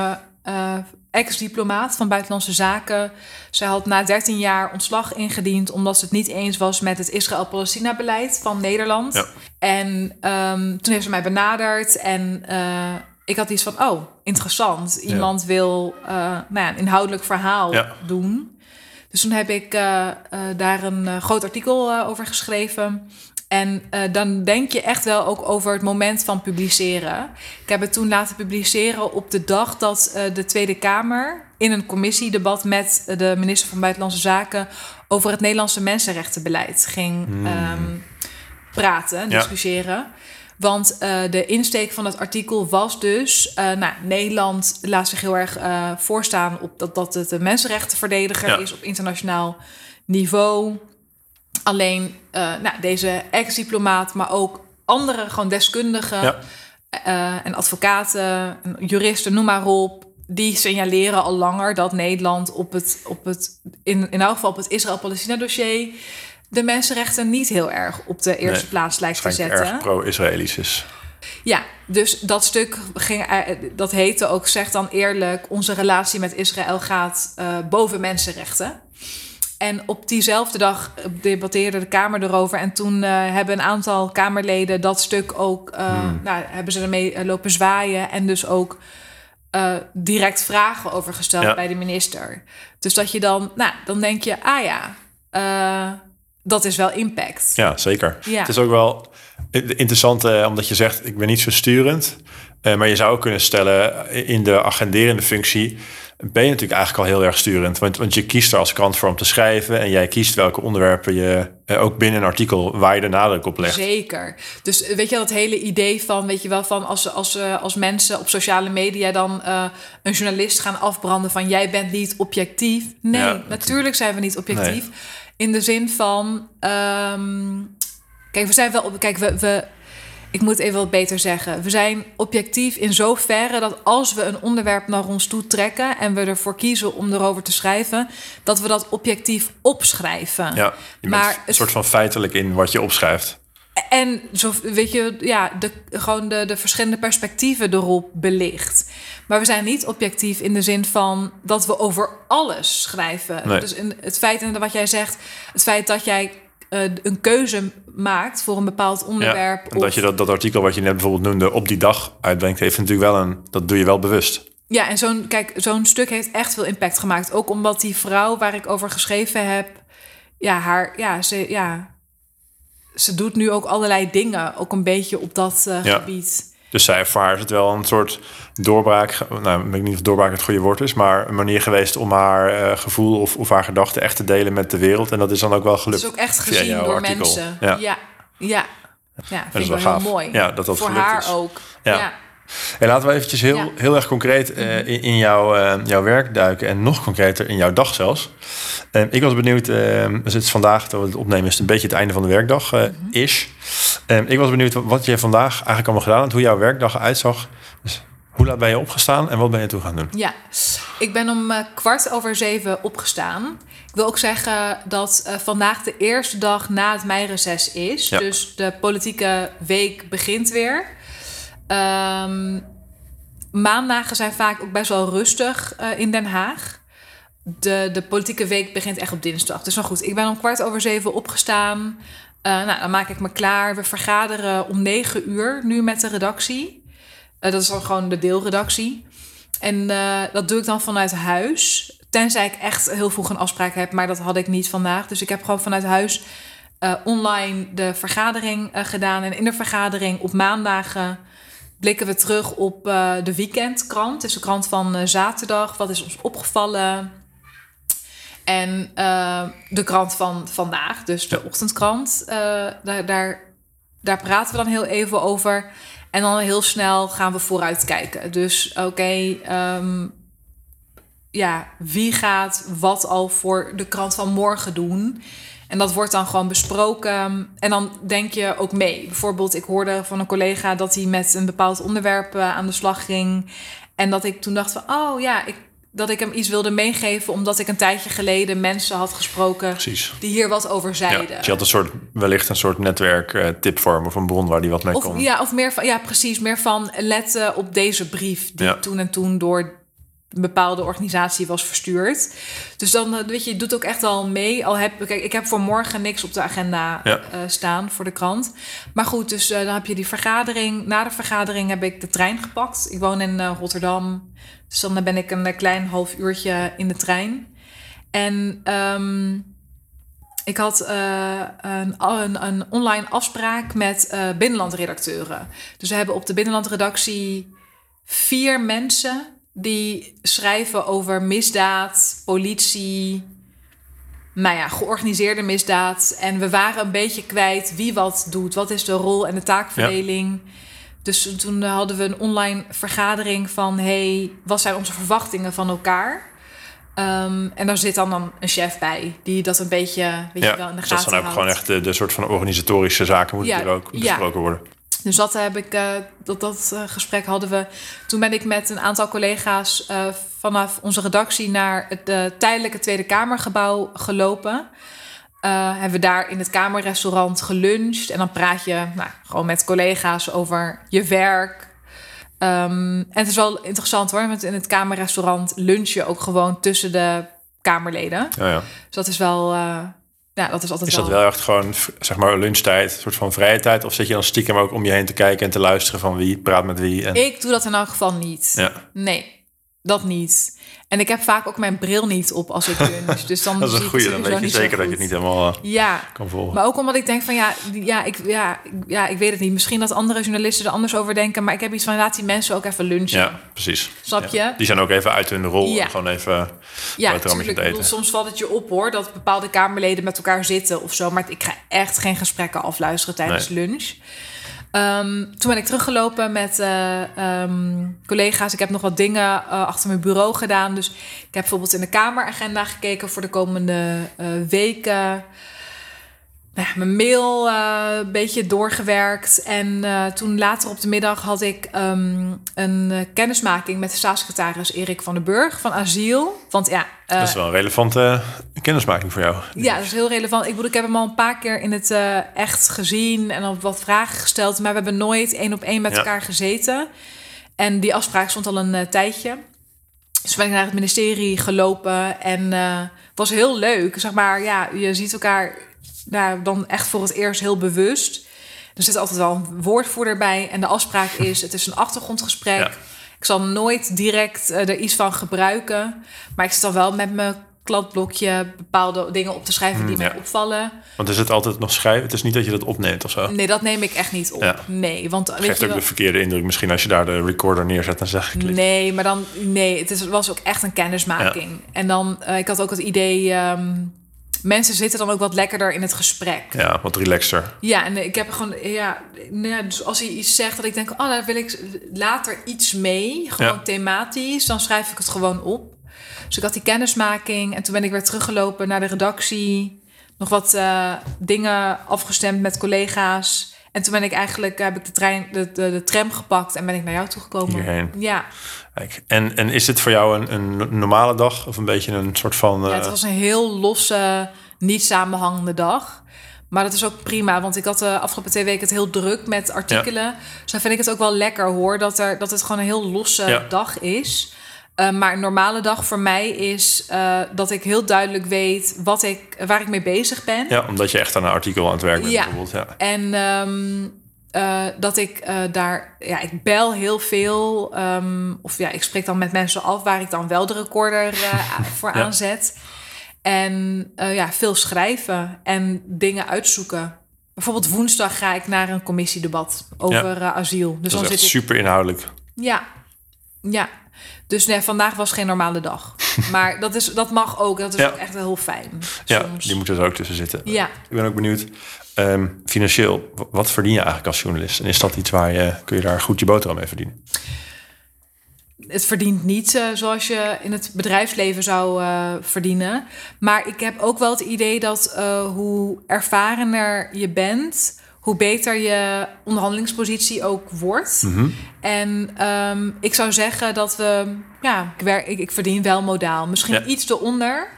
ex-diplomaat van Buitenlandse Zaken. Zij had na 13 jaar ontslag ingediend omdat ze het niet eens was met het Israël-Palestina-beleid van Nederland. Ja. En um, toen heeft ze mij benaderd en uh, ik had iets van: oh, interessant. Iemand wil uh, nou ja, een inhoudelijk verhaal doen. Dus toen heb ik uh, daar een groot artikel over geschreven. En uh, dan denk je echt wel ook over het moment van publiceren. Ik heb het toen laten publiceren op de dag dat uh, de Tweede Kamer in een commissiedebat met de minister van Buitenlandse Zaken over het Nederlandse mensenrechtenbeleid ging hmm. um, praten, discussiëren. Want uh, de insteek van het artikel was dus... nou, Nederland laat zich heel erg voorstaan op dat, dat het een mensenrechtenverdediger ja. is op internationaal niveau. Alleen uh, nou, deze ex-diplomaat, maar ook andere gewoon deskundigen ja. uh, en advocaten, juristen, noem maar op. Die signaleren al langer dat Nederland op het, op het in, in elk geval op het Israël-Palestina-dossier de mensenrechten niet heel erg op de eerste nee, plaats lijkt te zetten. erg pro-Israëlisch is. Ja, dus dat stuk ging, dat heette ook, zeg dan eerlijk, onze relatie met Israël gaat uh, boven mensenrechten. En op diezelfde dag debatteerde de Kamer erover. En toen uh, hebben een aantal Kamerleden dat stuk ook... Uh, hmm. nou, hebben ze ermee eh, lopen zwaaien. En dus ook uh, direct vragen over gesteld ja. bij de minister. Dus dat je dan... Nou, dan denk je, ah ja, dat is wel impact. Ja, zeker. Ja. Het is ook wel interessant, omdat je zegt... ik ben niet zo sturend. maar je zou ook kunnen stellen in de agenderende functie ben je natuurlijk eigenlijk al heel erg sturend. Want, want je kiest er als krant voor om te schrijven. En jij kiest welke onderwerpen je eh, ook binnen een artikel waar je de nadruk op legt. Zeker. Dus eh, weet je dat hele idee van, weet je wel, van als, als, uh, als mensen op sociale media dan uh, een journalist gaan afbranden van jij bent niet objectief. Nee, ja, natuurlijk zijn we niet objectief. Nee. In de zin van. Um, kijk, we zijn wel. Kijk, we, we ik moet even wat beter zeggen. We zijn objectief in zoverre dat als we een onderwerp naar ons toe trekken en we ervoor kiezen om erover te schrijven, dat we dat objectief opschrijven. Ja, maar een soort van feitelijk in wat je opschrijft. En zo, weet je, ja, de, gewoon de, de verschillende perspectieven erop belicht. Maar we zijn niet objectief in de zin van dat we over alles schrijven. Nee. Dus in het feit, en wat jij zegt, het feit dat jij uh, een keuze maakt voor een bepaald onderwerp. Ja, dat je dat, dat artikel wat je net bijvoorbeeld noemde op die dag uitbrengt, heeft natuurlijk wel een. Dat doe je wel bewust. Ja, en zo'n kijk, zo'n stuk heeft echt veel impact gemaakt. Ook omdat die vrouw waar ik over geschreven heb, ja, haar, ja, ze, ja, ze doet nu ook allerlei dingen, ook een beetje op dat uh, ja. gebied. Dus zij ervaart het wel een soort doorbraak. Nou, ik weet niet of doorbraak het goede woord is, maar een manier geweest om haar uh, gevoel of, of haar gedachten echt te delen met de wereld. En dat is dan ook wel gelukt. Dat is ook echt gezien door artikel. mensen. Ja, ja. ja. ja vind ik wel gaaf. heel mooi. Ja, dat dat Voor haar is. ook. ja. ja. En laten we eventjes heel, ja. heel erg concreet uh, in, in jouw, uh, jouw werk duiken. En nog concreter in jouw dag zelfs. Uh, ik was benieuwd, we zitten vandaag, dat we het opnemen, is het een beetje het einde van de werkdag mm -hmm. is. ik was benieuwd wat je vandaag eigenlijk allemaal gedaan hebt, hoe jouw werkdag uitzag. Dus hoe laat ben je opgestaan en wat ben je toen gaan doen? Ja, ik ben om kwart over zeven opgestaan. Ik wil ook zeggen dat uh, vandaag de eerste dag na het meireces is. Ja. Dus de politieke week begint weer. Um, maandagen zijn vaak ook best wel rustig uh, in Den Haag. De, de politieke week begint echt op dinsdag. Dus nou goed, ik ben om kwart over zeven opgestaan. Eh, nou, dan maak ik me klaar. We vergaderen om negen uur nu met de redactie. Eh, dat is dan gewoon de deelredactie. En eh, dat doe ik dan vanuit huis. Tenzij ik echt heel vroeg een afspraak heb, maar dat had ik niet vandaag. Dus ik heb gewoon vanuit huis eh, online de vergadering eh, gedaan. En in de vergadering op maandagen blikken we terug op eh, de weekendkrant. Dus de krant van eh, zaterdag. Wat is ons opgevallen? En eh, de krant van vandaag, dus de ochtendkrant. daar, daar, daar praten we dan heel even over. En dan heel snel gaan we vooruitkijken. Dus oké, ehm, ja, wie gaat wat al voor de krant van morgen doen? En dat wordt dan gewoon besproken. En dan denk je ook mee. Bijvoorbeeld, ik hoorde van een collega dat hij met een bepaald onderwerp eh, aan de slag ging. En dat ik toen dacht van, oh ja, ik, dat ik hem iets wilde meegeven... omdat ik een tijdje geleden mensen had gesproken... Precies. die hier wat over Ja, zeiden. dus je had een soort, wellicht een soort netwerk eh, tipvorm of een bron waar die wat mee Of, kon. ja, of meer van, ja, precies. Meer van letten op deze brief die Ja. toen en toen door een bepaalde organisatie was verstuurd. Dus dan, eh, weet je, je doet ook echt al mee. Al heb, kijk, ik heb voor morgen niks op de agenda Ja. eh, staan voor de krant. Maar goed, dus eh, dan heb je die vergadering. Na de vergadering heb ik de trein gepakt. Ik woon in Rotterdam. Dus dan ben ik een klein half uurtje in de trein. En ehm, ik had een, een, een online afspraak met binnenlandredacteuren. Dus we hebben op de binnenlandredactie vier mensen die schrijven over misdaad, politie, nou ja, georganiseerde misdaad. En we waren een beetje kwijt wie wat doet. Wat is de rol en de taakverdeling? Dus toen hadden we een online vergadering van... hey, wat zijn onze verwachtingen van elkaar? Ehm, en daar zit dan, dan een chef bij... die dat een beetje weet je wel, in de gaten dat zijn ook houdt. gewoon echt de, de soort van organisatorische zaken moeten Ja, er ook ja. besproken worden. Dus dat heb ik, eh, dat, dat eh, gesprek hadden we. Toen ben ik met een aantal collega's eh, vanaf onze redactie naar het tijdelijke Tweede Kamergebouw gelopen. Hebben we daar in het Kamerrestaurant geluncht. En dan praat je nou, gewoon met collega's over je werk. Ehm, en het is wel interessant hoor, want in het Kamerrestaurant lunch je ook gewoon tussen de Kamerleden. Ja, ja. Dus dat is wel, ja, dat is altijd Is dat wel echt gewoon, zeg maar, lunchtijd, een soort van vrije tijd? Of zit je dan stiekem ook om je heen te kijken en te luisteren van wie praat met wie? En, Ik doe dat in elk geval niet. ja, Nee, dat niet. En ik heb vaak ook mijn bril niet op als ik lunch. *laughs* Dus dan dat is een goede. Dan weet je zeker dat je het niet helemaal eh, Ja, kan volgen. maar ook omdat ik denk van ja, ja, ik, ja, ja, ik weet het niet. Misschien dat andere journalisten er anders over denken. Maar ik heb iets van laat die mensen ook even lunchen. ja, precies. Snap Ja. je? Die zijn ook even uit hun rol. Ja. en Gewoon even Ja, natuurlijk. Bedoel, soms valt het je op hoor dat bepaalde Kamerleden met elkaar zitten of zo. Maar ik ga echt geen gesprekken afluisteren tijdens lunch. Ehm, toen ben ik teruggelopen met eh, ehm, collega's. Ik heb nog wat dingen eh, achter mijn bureau gedaan. Dus ik heb bijvoorbeeld in de kameragenda gekeken voor de komende eh, weken. Nou mijn mail eh, een beetje doorgewerkt. En eh, toen later op de middag had ik ehm, een eh, kennismaking met de staatssecretaris Erik van den Burg van Asiel. Want ja, dat is wel een relevante kennismaking voor jou. ja, dat is heel relevant. Ik bedoel, ik heb hem al een paar keer in het echt gezien en op wat vragen gesteld. Maar we hebben nooit één op één met Ja. elkaar gezeten. En die afspraak stond al een tijdje. Dus ben ik naar het ministerie gelopen en was heel leuk. Zeg maar, ja, je ziet elkaar nou, dan echt voor het eerst heel bewust. Er zit altijd wel een woordvoerder bij. En de afspraak is, het is een achtergrondgesprek. Ja. Ik zal nooit direct eh, er iets van gebruiken. Maar ik zit dan wel met mijn kladblokje bepaalde dingen op te schrijven die Hmm, mij opvallen. Want is het altijd nog schrijven? Het is niet dat je dat opneemt of zo. Nee, dat neem ik echt niet op. Ja. Nee, want weet Geeft je ook wel, de verkeerde indruk misschien als je daar de recorder neerzet en zegt. Nee, maar dan nee, het is, was ook echt een kennismaking. En dan, eh, ik had ook het idee, ehm, mensen zitten dan ook wat lekkerder in het gesprek. Ja, wat relaxter. Ja, en ik heb gewoon, ja, nou ja, dus als hij iets zegt dat ik denk, oh, daar wil ik later iets mee, gewoon Ja. thematisch, dan schrijf ik het gewoon op. Dus ik had die kennismaking en toen ben ik weer teruggelopen naar de redactie, nog wat eh, dingen afgestemd met collega's. En toen ben ik eigenlijk, heb ik de, trein, de, de, de tram gepakt en ben ik naar jou toegekomen. Hierheen. Ja, Kijk, En, en is dit voor jou een, een normale dag of een beetje een soort van... ja, eh, het was een heel losse, niet samenhangende dag. Maar dat is ook prima, want ik had de afgelopen twee weken het heel druk met artikelen. Dus dan vind ik het ook wel lekker hoor, dat, er, dat het gewoon een heel losse Ja. dag is. Uh, maar een normale dag voor mij is uh, dat ik heel duidelijk weet wat ik, waar ik mee bezig ben. Ja, omdat je echt aan een artikel aan het werk bent Ja. bijvoorbeeld. Ja. En um, uh, dat ik daar, ja, ik bel heel veel. Um, of ja, ik spreek dan met mensen af waar ik dan wel de recorder *laughs* voor aanzet. En uh, ja, veel schrijven en dingen uitzoeken. Bijvoorbeeld woensdag ga ik naar een commissiedebat over uh, asiel. Dus dat dan is zit ik. super inhoudelijk. Ja, ja. Dus nee, vandaag was geen normale dag. *laughs* maar dat, is, dat mag ook. Dat is Ja. ook echt heel fijn. Ja, die moeten er ook tussen zitten. Ja. Ik ben ook benieuwd, ehm, financieel, wat verdien je eigenlijk als journalist? En is dat iets waar je, kun je daar goed je boterham mee verdienen? Het verdient niet uh, zoals je in het bedrijfsleven zou uh, verdienen. Maar ik heb ook wel het idee dat uh, hoe ervarener je bent, hoe beter je onderhandelingspositie ook wordt. Mhm. En um, ik zou zeggen dat we, ja, ik, werk, ik, ik verdien wel modaal. Misschien Ja. iets eronder.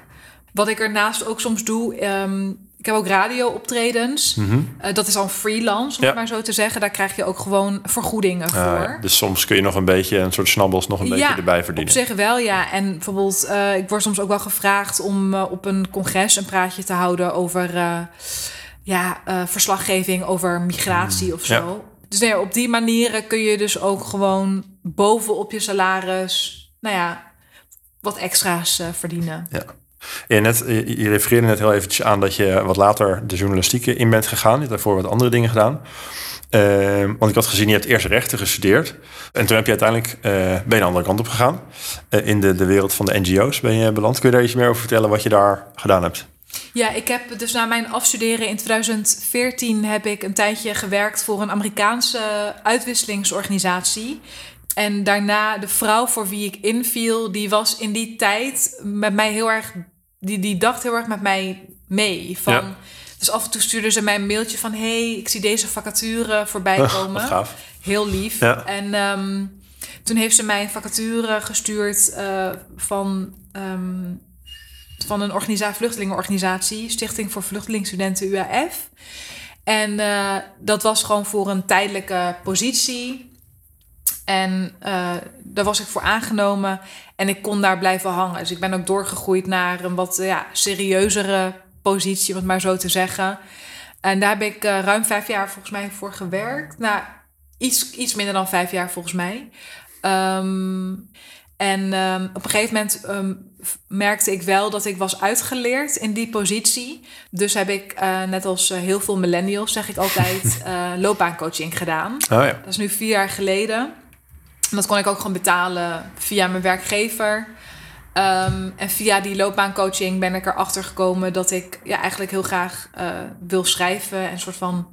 Wat ik ernaast ook soms doe. Um, ik heb ook radio-optredens. Mhm. Uh, dat is dan freelance, om Ja. het maar zo te zeggen. Daar krijg je ook gewoon vergoedingen voor. Ah, ja. dus soms kun je nog een beetje, een soort snabbels, nog een beetje erbij verdienen. Op zich wel, ja. En bijvoorbeeld, uh, ik word soms ook wel gevraagd om uh, op een congres een praatje te houden over ja, verslaggeving over migratie of zo. Ja. Dus nee, op die manieren kun je dus ook gewoon bovenop je salaris, nou ja, wat extra's verdienen. Ja. Ja, net, je je refereerde net heel eventjes aan dat je wat later de journalistieke in bent gegaan. Je hebt daarvoor wat andere dingen gedaan. Uh, want ik had gezien, je hebt eerst rechten gestudeerd. En toen heb je uiteindelijk, uh, de andere kant op gegaan. In de, de wereld van de NGO's ben je beland. Kun je daar iets meer over vertellen wat je daar gedaan hebt? Ja, ik heb dus na mijn afstuderen in 2014 heb ik een tijdje gewerkt voor een Amerikaanse uitwisselingsorganisatie. En daarna de vrouw voor wie ik inviel, die was in die tijd met mij heel erg, die, die dacht heel erg met mij mee. Van, Ja. Dus af en toe stuurde ze mij een mailtje van: hey, ik zie deze vacature voorbij komen. Gaaf. Heel lief. Ja. En ehm, toen heeft ze mij een vacature gestuurd eh, van, ehm, van een organisatie, vluchtelingenorganisatie, Stichting voor Vluchtelingstudenten UAF. En eh, dat was gewoon voor een tijdelijke positie. En eh, daar was ik voor aangenomen en ik kon daar blijven hangen. Dus ik ben ook doorgegroeid naar een wat ja, serieuzere positie, om het maar zo te zeggen. En daar heb ik uh, ruim vijf jaar volgens mij voor gewerkt. Nou, iets, iets minder dan vijf jaar volgens mij. Um, en um, op een gegeven moment um, merkte ik wel dat ik was uitgeleerd in die positie. Dus heb ik, uh, net als uh, heel veel millennials, zeg ik altijd, uh, *laughs* loopbaancoaching gedaan. Oh ja. Dat is nu vier jaar geleden. Dat kon ik ook gewoon betalen via mijn werkgever. Um, en via die loopbaancoaching ben ik erachter gekomen dat ik ja, eigenlijk heel graag uh, wil schrijven en een soort van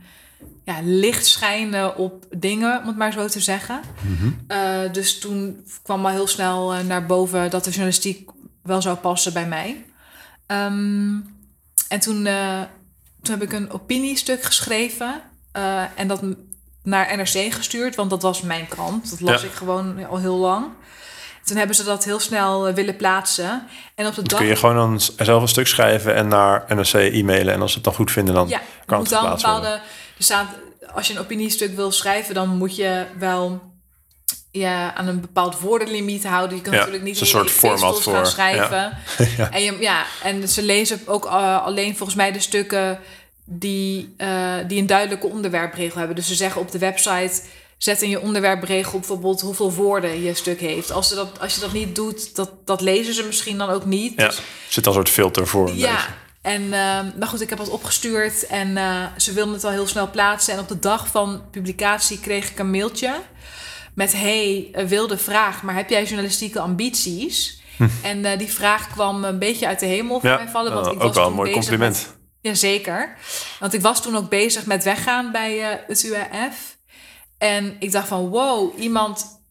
ja, licht schijnen op dingen, om het maar zo te zeggen. Mm-hmm. Uh, dus toen kwam al heel snel uh, naar boven dat de journalistiek wel zou passen bij mij. Um, en toen, uh, toen heb ik een opiniestuk geschreven en dat naar NRC gestuurd, want dat was mijn krant. Dat las Ja. ik gewoon al heel lang. Toen hebben ze dat heel snel uh, willen plaatsen. En op de dag... Kun je gewoon dan zelf een stuk schrijven en naar NRC e-mailen. En als ze het dan goed vinden, dan Ja, kan het dan bepaalde. worden. Er staat, als je een opiniestuk wil schrijven, dan moet je wel ja, aan een bepaald woordenlimiet houden. Je kan Ja, natuurlijk niet een soort format epistels gaan voor- schrijven. *laughs* Ja. En, je, ja, en ze lezen ook uh, alleen volgens mij de stukken die, uh, die een duidelijke onderwerpregel hebben. Dus ze zeggen op de website. Zet in je onderwerpregel bijvoorbeeld hoeveel woorden je stuk heeft. Als, ze dat, als je dat niet doet, dat, dat lezen ze misschien dan ook niet. Ja, Dus er zit al een soort filter voor. ja, beetje. en uh, nou goed, ik heb dat opgestuurd en uh, ze wilden het al heel snel plaatsen. En op de dag van publicatie kreeg ik een mailtje met: Hey, wilde vraag, maar heb jij journalistieke ambities? En uh, die vraag kwam een beetje uit de hemel voor Ja, mij vallen. Want uh, ik ook was wel een mooi compliment. Jazeker. Want ik was toen ook bezig met weggaan bij uh, het UAF. En ik dacht van, wow, iemand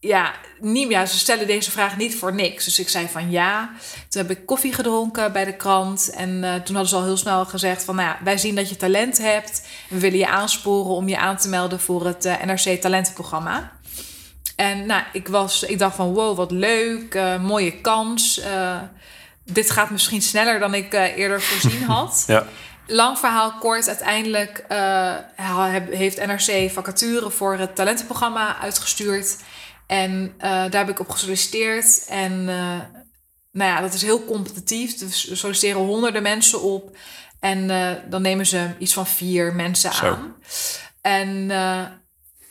ja, niet, ja, ze stellen deze vraag niet voor niks. Dus ik zei van ja. Toen heb ik koffie gedronken bij de krant. En uh, toen hadden ze al heel snel gezegd van... Nou ja, wij zien dat je talent hebt. We willen je aansporen om je aan te melden voor het uh, NRC Talentenprogramma. En nou, ik, was, ik dacht van wow, wat leuk. Mooie kans. Dit gaat misschien sneller dan ik eerder voorzien *laughs* had. ja. Lang verhaal kort, uiteindelijk uh, heeft NRC vacature voor het talentenprogramma uitgestuurd. En eh, daar heb ik op gesolliciteerd. En nou ja, dat is heel competitief. Dus er solliciteren honderden mensen op. En dan nemen ze iets van vier mensen Zo. aan. En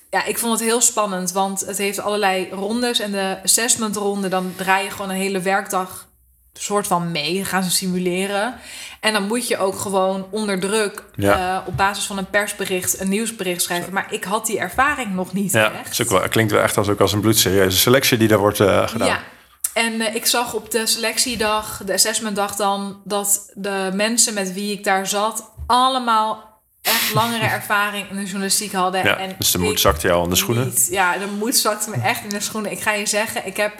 ja, ik vond het heel spannend, want het heeft allerlei rondes. En de assessment ronde, dan draai je gewoon een hele werkdag soort van mee. Gaan ze simuleren. En dan moet je ook gewoon onder druk Ja. eh, op basis van een persbericht een nieuwsbericht schrijven. Maar ik had die ervaring nog niet Ja, echt. wel, klinkt wel echt als, ook als een bloedserieuze selectie die daar wordt eh, gedaan. Ja. En eh, ik zag op de selectiedag, de assessmentdag dan, dat de mensen met wie ik daar zat allemaal echt *laughs* langere ervaring in de journalistiek hadden. Ja, en dus de moed zakte jou aan de schoenen. niet. Ja, de moed zakte me echt in de schoenen. Ik ga je zeggen, ik heb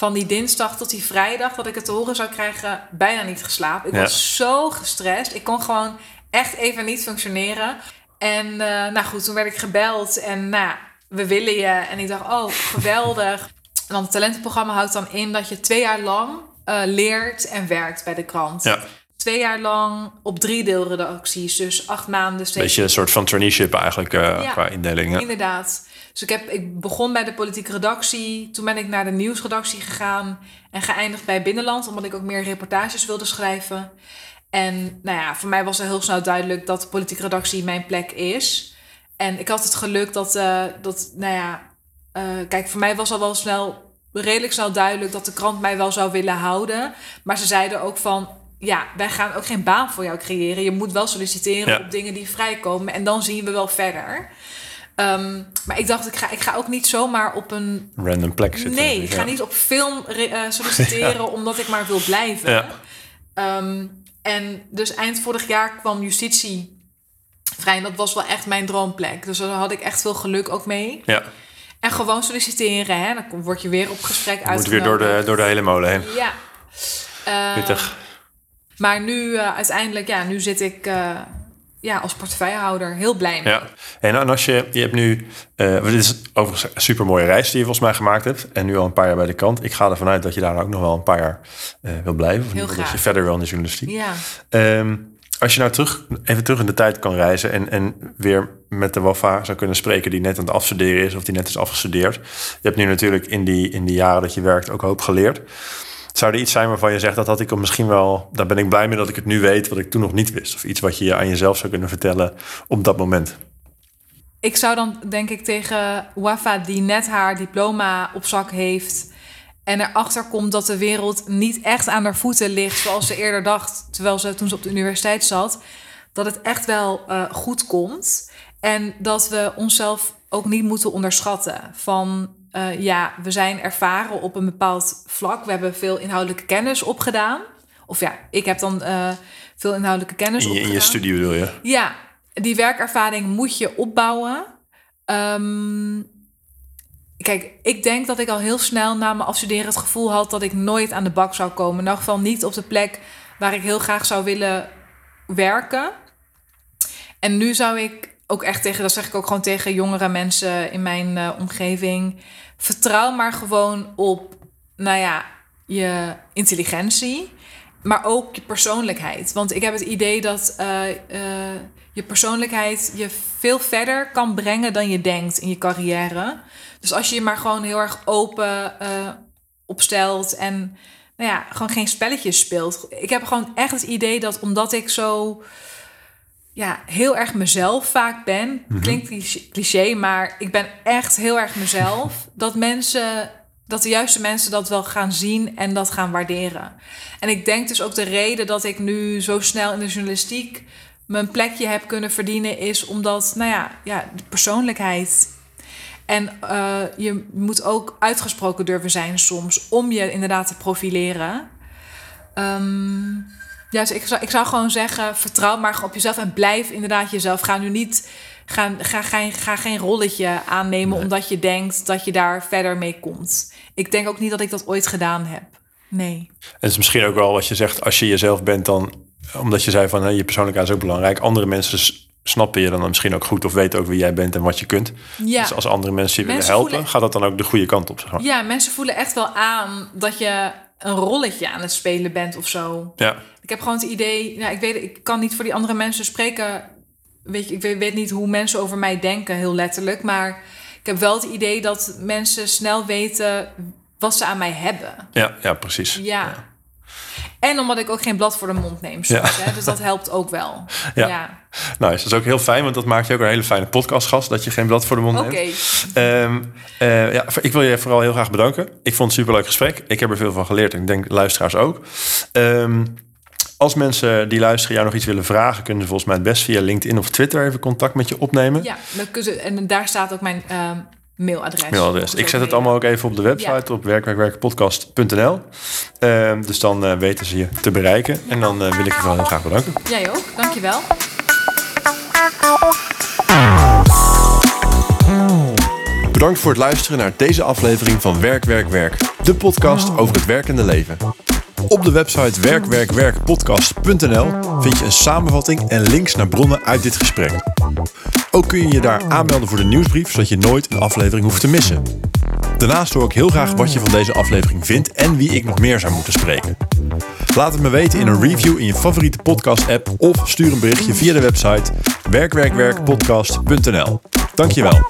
van die dinsdag tot die vrijdag dat ik het te horen zou krijgen, bijna niet geslapen. Ik Ja. was zo gestrest. Ik kon gewoon echt even niet functioneren. En eh, nou goed, toen werd ik gebeld en nou, we willen je. En ik dacht, oh, geweldig. *laughs* En dan het talentenprogramma houdt dan in dat je twee jaar lang eh, leert en werkt bij de krant. Ja, Twee jaar lang op drie deelredacties, dus acht maanden steeds. beetje een soort van traineeship eigenlijk eh, Ja. qua indeling. Ja. Inderdaad. Dus ik, heb, ik begon bij de politieke redactie. Toen ben ik naar de nieuwsredactie gegaan. En geëindigd bij Binnenland, omdat ik ook meer reportages wilde schrijven. En nou ja, voor mij was er heel snel duidelijk dat de politieke redactie mijn plek is. En ik had het geluk dat, eh, dat nou ja, eh, kijk, voor mij was al wel snel, redelijk snel duidelijk dat de krant mij wel zou willen houden. Maar ze zeiden ook van, ja, wij gaan ook geen baan voor jou creëren. Je moet wel solliciteren Ja. op dingen die vrijkomen. En dan zien we wel verder. Ehm, maar ik dacht, ik ga, ik ga ook niet zomaar op een Random plek zitten. Nee, ik ga Ja. niet op film eh, *laughs* solliciteren omdat ik maar wil blijven. Ja. Ehm, en dus eind vorig jaar kwam justitie vrij. En dat was wel echt mijn droomplek. Dus daar had ik echt veel geluk ook mee. Ja, En gewoon solliciteren. Hè? Dan word je weer op gesprek je moet weer door de, uitgenodigd. door de hele molen heen. Ja. Pittig. maar nu eh, uiteindelijk, ja, nu zit ik eh, ja, als portefeuillehouder heel blij mee. Ja. En, en als je, je hebt nu, eh, dit is overigens een super mooie reis die je volgens mij gemaakt hebt. En nu al een paar jaar bij de kant. Ik ga ervan uit dat je daar ook nog wel een paar jaar eh, wil blijven. Of geval dat je verder wil in de journalistiek. Ja. Ehm, als je nou terug, even terug in de tijd kan reizen en, en weer met de Wafa zou kunnen spreken die net aan het afstuderen is of die net is afgestudeerd. Je hebt nu natuurlijk in die, in die jaren dat je werkt ook hoop geleerd. Zou er iets zijn waarvan je zegt dat had ik misschien wel, daar ben ik blij mee dat ik het nu weet wat ik toen nog niet wist. Of iets wat je aan jezelf zou kunnen vertellen op dat moment. Ik zou dan denk ik tegen Wafa, die net haar diploma op zak heeft. en erachter komt dat de wereld niet echt aan haar voeten ligt. zoals ze eerder dacht. terwijl ze toen ze op de universiteit zat. dat het echt wel eh, goed komt. En dat we onszelf ook niet moeten onderschatten. Van eh, ja, we zijn ervaren op een bepaald vlak. We hebben veel inhoudelijke kennis opgedaan. Of ja, ik heb dan eh, veel inhoudelijke kennis In je, in opgedaan. je studie bedoel je? Ja, die werkervaring moet je opbouwen. Ehm, kijk, ik denk dat ik al heel snel na mijn afstuderen het gevoel had dat ik nooit aan de bak zou komen. In elk geval niet op de plek waar ik heel graag zou willen werken. En nu zou ik ook echt tegen, dat zeg ik ook gewoon tegen jongere mensen in mijn eh, omgeving. Vertrouw maar gewoon op, nou ja, je intelligentie, maar ook je persoonlijkheid. Want ik heb het idee dat eh, eh, je persoonlijkheid je veel verder kan brengen dan je denkt in je carrière. Dus als je je maar gewoon heel erg open opstelt en nou ja, gewoon geen spelletjes speelt. Ik heb gewoon echt het idee dat omdat ik zo ja, heel erg mezelf vaak ben. Klinkt cliché- cliché, maar ik ben echt heel erg mezelf. *laughs* dat mensen, dat de juiste mensen dat wel gaan zien en dat gaan waarderen. En ik denk dus ook de reden dat ik nu zo snel in de journalistiek mijn plekje heb kunnen verdienen, is omdat, nou ja, ja de persoonlijkheid. En eh, je moet ook uitgesproken durven zijn soms om je inderdaad te profileren. Ehm, ja, dus ik zou, ik zou gewoon zeggen, vertrouw maar op jezelf en blijf inderdaad jezelf. Ga nu niet, ga, ga, ga, ga geen rolletje aannemen omdat je denkt dat je daar verder mee komt. Ik denk ook niet dat ik dat ooit gedaan heb. Nee. En het is misschien ook wel wat je zegt, als je jezelf bent dan, omdat je zei van hè, je persoonlijkheid is ook belangrijk. Andere mensen snappen je dan misschien ook goed of weten ook wie jij bent en wat je kunt. Ja. Dus als andere mensen je willen helpen, voelen- gaat dat dan ook de goede kant op. Zeg maar. ja, mensen voelen echt wel aan dat je een rolletje aan het spelen bent of zo. Ja. Ik heb gewoon het idee, nou, ik weet, ik kan niet voor die andere mensen spreken. Weet je, ik weet, weet niet hoe mensen over mij denken, heel letterlijk. Maar Ik heb wel het idee dat mensen snel weten wat ze aan mij hebben. Ja, ja precies. Ja. En omdat ik ook geen blad voor de mond neem soms. Ja. Hè? Dus dat helpt ook wel. *laughs* Ja. Ja. Nou, dat is ook heel fijn, want dat maakt je ook een hele fijne podcastgast, dat je geen blad voor de mond Oké. neemt. Ehm, eh, ja, ik wil je vooral heel graag bedanken. Ik vond het een superleuk gesprek. Ik heb er veel van geleerd en ik denk luisteraars ook. Ehm, als mensen die luisteren jou nog iets willen vragen, kunnen ze volgens mij het best via LinkedIn of Twitter even contact met je opnemen. Ja, dan kun je- en daar staat ook mijn ehm, mailadres. Mailadres. Ik zet het allemaal ook even op de website op werkwerkwerkpodcast.nl. Dus dan eh, weten ze je te bereiken. En dan eh, wil ik je wel heel graag bedanken. Jij ook, dankjewel. Bedankt voor het luisteren naar deze aflevering van Werk, Werk, Werk. De podcast over het werkende leven. Op de website werkwerkwerkpodcast.nl vind je een samenvatting en links naar bronnen uit dit gesprek. Ook kun je je daar aanmelden voor de nieuwsbrief, zodat je nooit een aflevering hoeft te missen. Daarnaast hoor ik heel graag wat je van deze aflevering vindt en wie ik nog meer zou moeten spreken. Laat het me weten in een review in je favoriete podcast-app of stuur een berichtje via de website werkwerkwerkpodcast.nl. Dankjewel.